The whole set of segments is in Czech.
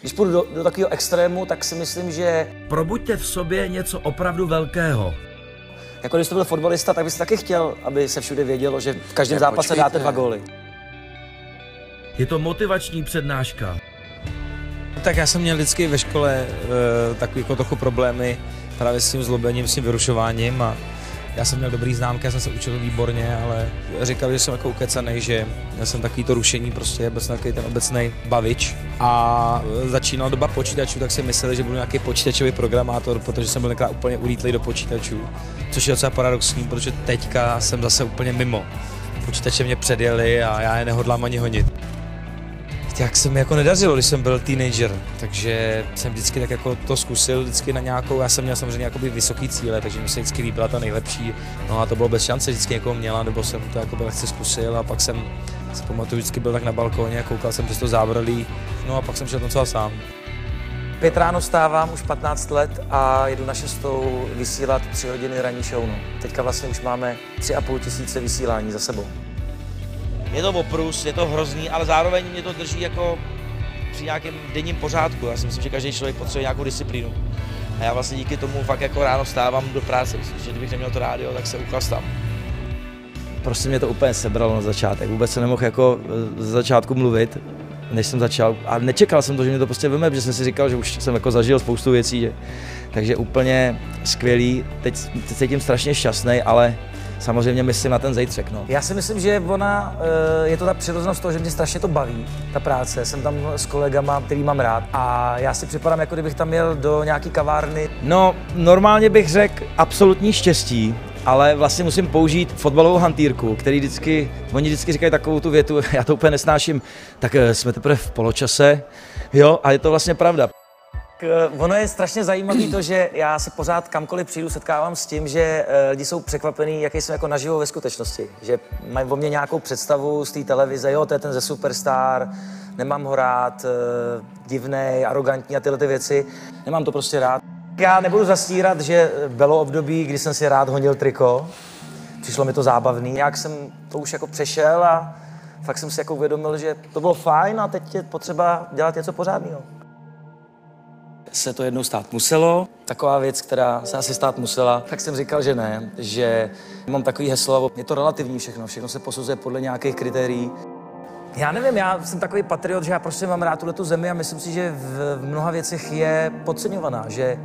Když půjdu do, do takového extrému, tak si myslím, že Probuďte v sobě něco opravdu velkého. jako když jste byl fotbalista, tak byste taky chtěl, aby se všude vědělo, že v každém Tak zápase počkejte. dáte dva góly. Je to motivační přednáška. Tak já jsem měl vždycky ve škole uh, takový jako trochu problémy právě s tím zlobením, s tím vyrušováním a já jsem měl dobrý známky, já jsem se učil výborně, ale říkali, že jsem jako ukecanej, že já jsem takový to rušení, prostě byl jsem takový ten obecný bavič. A začínala doba počítačů, tak si mysleli, že budu nějaký počítačový programátor, protože jsem byl tenkrát úplně ulítlý do počítačů, což je docela paradoxní, protože teďka jsem zase úplně mimo. Počítače mě předjeli a já je nehodlám ani honit jak se mi jako nedařilo, když jsem byl teenager, takže jsem vždycky tak jako to zkusil vždycky na nějakou, já jsem měl samozřejmě jakoby vysoký cíle, takže mi se vždycky líbila ta nejlepší, no a to bylo bez šance, vždycky někoho měla, nebo jsem to jako lehce zkusil a pak jsem si pamatuju, vždycky byl tak na balkóně a koukal jsem přes to zábradlí, no a pak jsem šel tancoval sám. Pět ráno vstávám už 15 let a jedu na šestou vysílat tři hodiny ranní show. Teďka vlastně už máme tři a půl tisíce vysílání za sebou. Je to oprus, je to hrozný, ale zároveň mě to drží jako při nějakém denním pořádku. Já si myslím, že každý člověk potřebuje nějakou disciplínu. A já vlastně díky tomu fakt jako ráno vstávám do práce. Že kdybych neměl to rádio, tak se uchlastám. Prostě mě to úplně sebralo na začátek. Vůbec jsem nemohl jako eh, z začátku mluvit, než jsem začal. A nečekal jsem to, že mě to prostě veme, protože jsem si říkal, že už jsem jako zažil spoustu věcí. Že... Takže úplně skvělý. Teď se cítím strašně šťastný, ale samozřejmě myslím na ten zejtřek. No. Já si myslím, že ona, eh, je to ta přirozenost toho, že mě strašně to baví, ta práce. Jsem tam s kolegama, který mám rád a já si připadám, jako kdybych tam jel do nějaký kavárny. No, normálně bych řekl absolutní štěstí, ale vlastně musím použít fotbalovou hantýrku, který vždycky, oni vždycky říkají takovou tu větu, já to úplně nesnáším, tak eh, jsme teprve v poločase, jo, a je to vlastně pravda. Ono je strašně zajímavé to, že já se pořád kamkoliv přijdu setkávám s tím, že eh, lidi jsou překvapení, jaký jsem jako naživo ve skutečnosti. Že mají o mě nějakou představu z té televize, jo, to je ten ze Superstar, nemám ho rád, eh, divnej, arrogantní a tyhle ty věci. Nemám to prostě rád. Já nebudu zastírat, že bylo období, kdy jsem si rád honil triko. Přišlo mi to zábavný. Jak jsem to už jako přešel a fakt jsem si jako uvědomil, že to bylo fajn a teď je potřeba dělat něco pořádného se to jednou stát muselo. Taková věc, která se asi stát musela, tak jsem říkal, že ne, že mám takový heslo, je to relativní všechno, všechno se posuzuje podle nějakých kritérií. Já nevím, já jsem takový patriot, že já prostě mám rád tuhle tu zemi a myslím si, že v, mnoha věcech je podceňovaná, že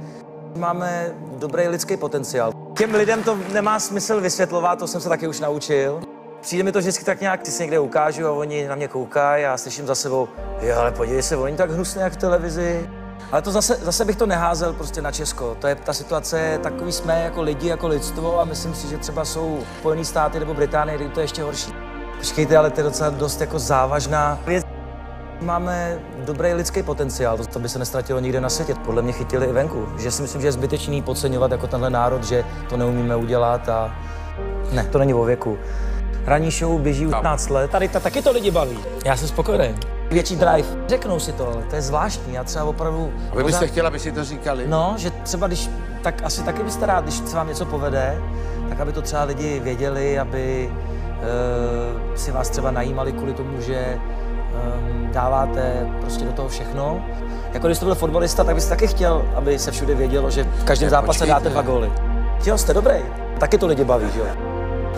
máme dobrý lidský potenciál. Těm lidem to nemá smysl vysvětlovat, to jsem se taky už naučil. Přijde mi to vždycky tak nějak, ty si někde ukážu a oni na mě koukají a slyším za sebou, jo, ale podívej se, oni tak hnusně jak v televizi. Ale to zase, zase bych to neházel prostě na Česko. To je ta situace, takový jsme jako lidi, jako lidstvo a myslím si, že třeba jsou Spojené státy nebo Británie, kde to je ještě horší. Počkejte, ale to je docela dost jako závažná věc. Máme dobrý lidský potenciál, to, by se nestratilo nikde na světě. Podle mě chytili i venku. Že si myslím, že je zbytečný podceňovat jako tenhle národ, že to neumíme udělat a ne, to není o věku. Ranní show běží už 15 let. Tady ta, taky to lidi baví. Já jsem spokojený. Větší drive. Řeknou si to, ale to je zvláštní. Já třeba opravdu... A vy byste chtěla, aby si to říkali? No, že třeba když, tak asi taky byste rád, když se vám něco povede, tak aby to třeba lidi věděli, aby uh, si vás třeba najímali kvůli tomu, že um, dáváte prostě do toho všechno. Jako když jste byl fotbalista, tak byste taky chtěl, aby se všude vědělo, že v každém zápase počkejte. dáte dva góly. Jo, jste dobrý. Taky to lidi baví, že jo?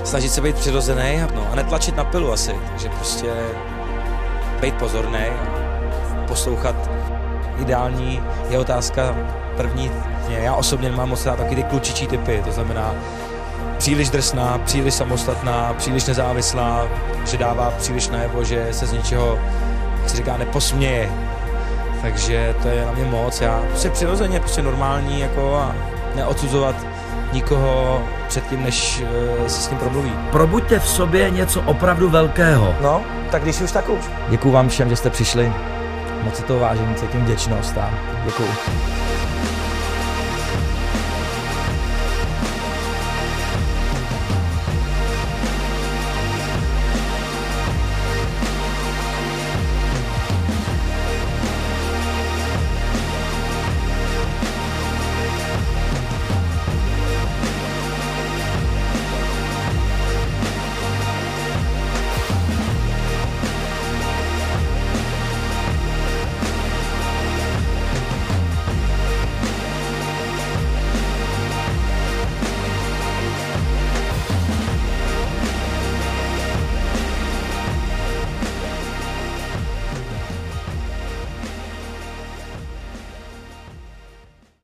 Snažit se být přirozený no, a netlačit na pilu asi, takže prostě být pozorný poslouchat. Ideální je otázka první, já osobně nemám moc rád taky ty klučičí typy, to znamená příliš drsná, příliš samostatná, příliš nezávislá, že dává příliš najevo, že se z něčeho, jak se říká, neposměje. Takže to je na mě moc. Já prostě přirozeně, prostě normální jako a neodsuzovat nikoho předtím, než eh, se s tím promluví. Probuďte v sobě něco opravdu velkého. No, tak když už, tak už. Děkuju vám všem, že jste přišli. Moc si to vážím, cítím vděčnost a děkuju.